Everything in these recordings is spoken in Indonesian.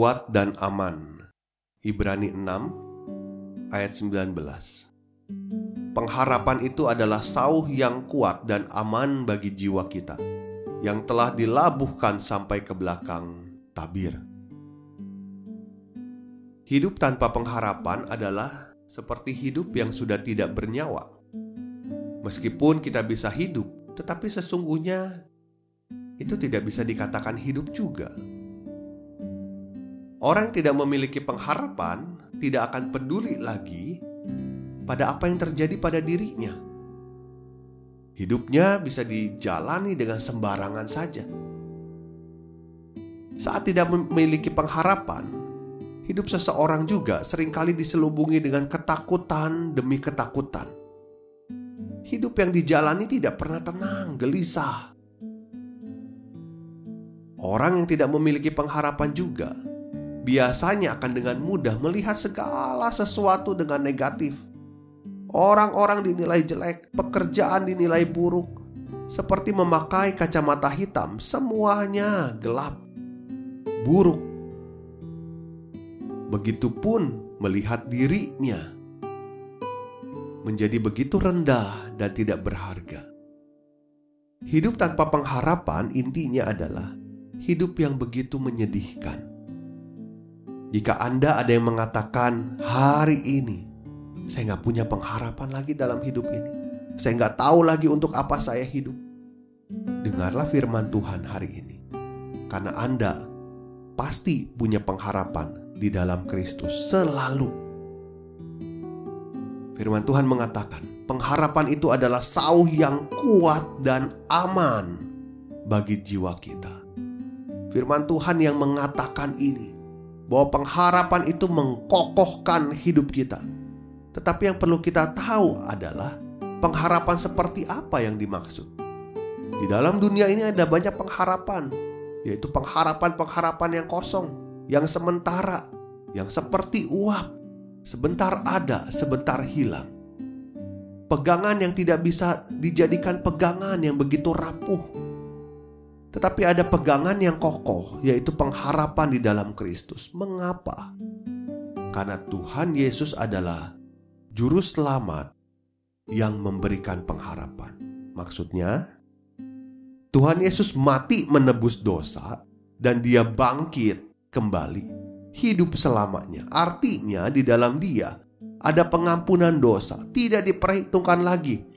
Kuat dan aman. Ibrani 6 ayat 19. Pengharapan itu adalah sauh yang kuat dan aman bagi jiwa kita yang telah dilabuhkan sampai ke belakang tabir. Hidup tanpa pengharapan adalah seperti hidup yang sudah tidak bernyawa. Meskipun kita bisa hidup, tetapi sesungguhnya itu tidak bisa dikatakan hidup juga. Orang yang tidak memiliki pengharapan tidak akan peduli lagi pada apa yang terjadi pada dirinya. Hidupnya bisa dijalani dengan sembarangan saja. Saat tidak memiliki pengharapan, hidup seseorang juga sering kali diselubungi dengan ketakutan demi ketakutan. Hidup yang dijalani tidak pernah tenang, gelisah. Orang yang tidak memiliki pengharapan juga biasanya akan dengan mudah melihat segala sesuatu dengan negatif. Orang-orang dinilai jelek, pekerjaan dinilai buruk, seperti memakai kacamata hitam, semuanya gelap, buruk. Begitupun melihat dirinya menjadi begitu rendah dan tidak berharga. Hidup tanpa pengharapan intinya adalah hidup yang begitu menyedihkan. Jika Anda ada yang mengatakan hari ini saya nggak punya pengharapan lagi dalam hidup ini, saya nggak tahu lagi untuk apa saya hidup. Dengarlah firman Tuhan hari ini, karena Anda pasti punya pengharapan di dalam Kristus selalu. Firman Tuhan mengatakan, pengharapan itu adalah sauh yang kuat dan aman bagi jiwa kita. Firman Tuhan yang mengatakan ini bahwa pengharapan itu mengkokohkan hidup kita. Tetapi yang perlu kita tahu adalah pengharapan seperti apa yang dimaksud. Di dalam dunia ini ada banyak pengharapan, yaitu pengharapan-pengharapan yang kosong, yang sementara, yang seperti uap, sebentar ada, sebentar hilang. Pegangan yang tidak bisa dijadikan pegangan yang begitu rapuh, tetapi ada pegangan yang kokoh, yaitu pengharapan di dalam Kristus. Mengapa? Karena Tuhan Yesus adalah Juru Selamat yang memberikan pengharapan. Maksudnya, Tuhan Yesus mati menebus dosa, dan Dia bangkit kembali, hidup selamanya. Artinya, di dalam Dia ada pengampunan dosa, tidak diperhitungkan lagi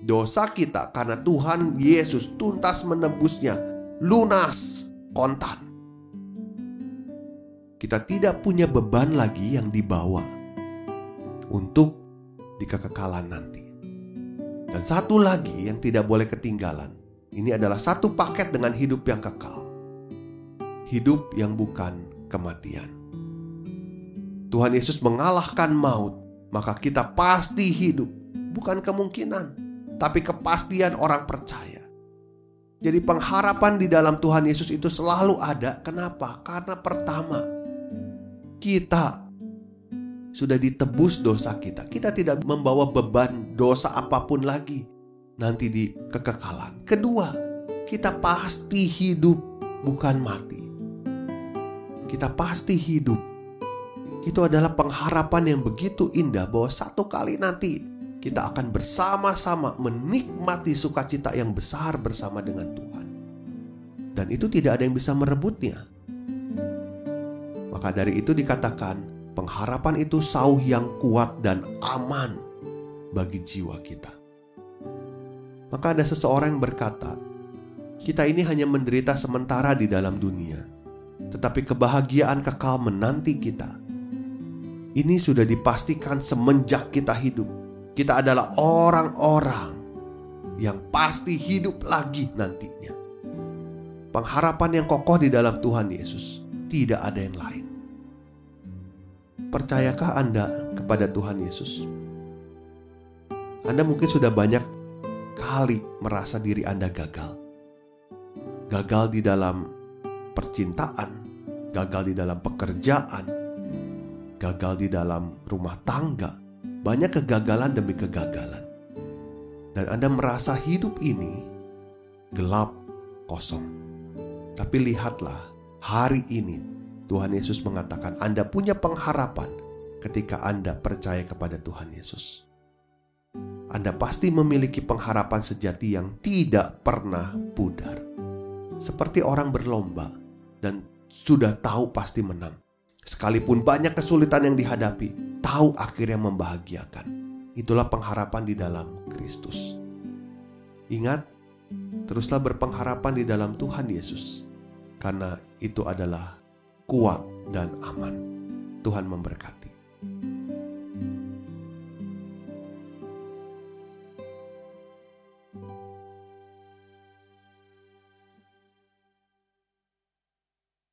dosa kita karena Tuhan Yesus tuntas menebusnya lunas, kontan. Kita tidak punya beban lagi yang dibawa untuk di kekekalan nanti. Dan satu lagi yang tidak boleh ketinggalan, ini adalah satu paket dengan hidup yang kekal. Hidup yang bukan kematian. Tuhan Yesus mengalahkan maut, maka kita pasti hidup, bukan kemungkinan, tapi kepastian orang percaya. Jadi pengharapan di dalam Tuhan Yesus itu selalu ada. Kenapa? Karena pertama, kita sudah ditebus dosa kita. Kita tidak membawa beban dosa apa pun lagi nanti di kekekalan. Kedua, kita pasti hidup bukan mati. Kita pasti hidup. Itu adalah pengharapan yang begitu indah bahwa satu kali nanti kita akan bersama-sama menikmati sukacita yang besar bersama dengan Tuhan. Dan itu tidak ada yang bisa merebutnya. Maka dari itu dikatakan, pengharapan itu sauh yang kuat dan aman bagi jiwa kita. Maka ada seseorang yang berkata, kita ini hanya menderita sementara di dalam dunia, tetapi kebahagiaan kekal menanti kita. Ini sudah dipastikan semenjak kita hidup kita adalah orang-orang yang pasti hidup lagi nantinya. Pengharapan yang kokoh di dalam Tuhan Yesus tidak ada yang lain. Percayakah Anda kepada Tuhan Yesus? Anda mungkin sudah banyak kali merasa diri Anda gagal. Gagal di dalam percintaan, gagal di dalam pekerjaan, gagal di dalam rumah tangga, banyak kegagalan demi kegagalan. Dan Anda merasa hidup ini gelap, kosong. Tapi lihatlah, hari ini Tuhan Yesus mengatakan Anda punya pengharapan ketika Anda percaya kepada Tuhan Yesus. Anda pasti memiliki pengharapan sejati yang tidak pernah pudar. Seperti orang berlomba dan sudah tahu pasti menang. Sekalipun banyak kesulitan yang dihadapi, tahu akhirnya membahagiakan. Itulah pengharapan di dalam Kristus. Ingat, teruslah berpengharapan di dalam Tuhan Yesus, karena itu adalah kuat dan aman. Tuhan memberkati.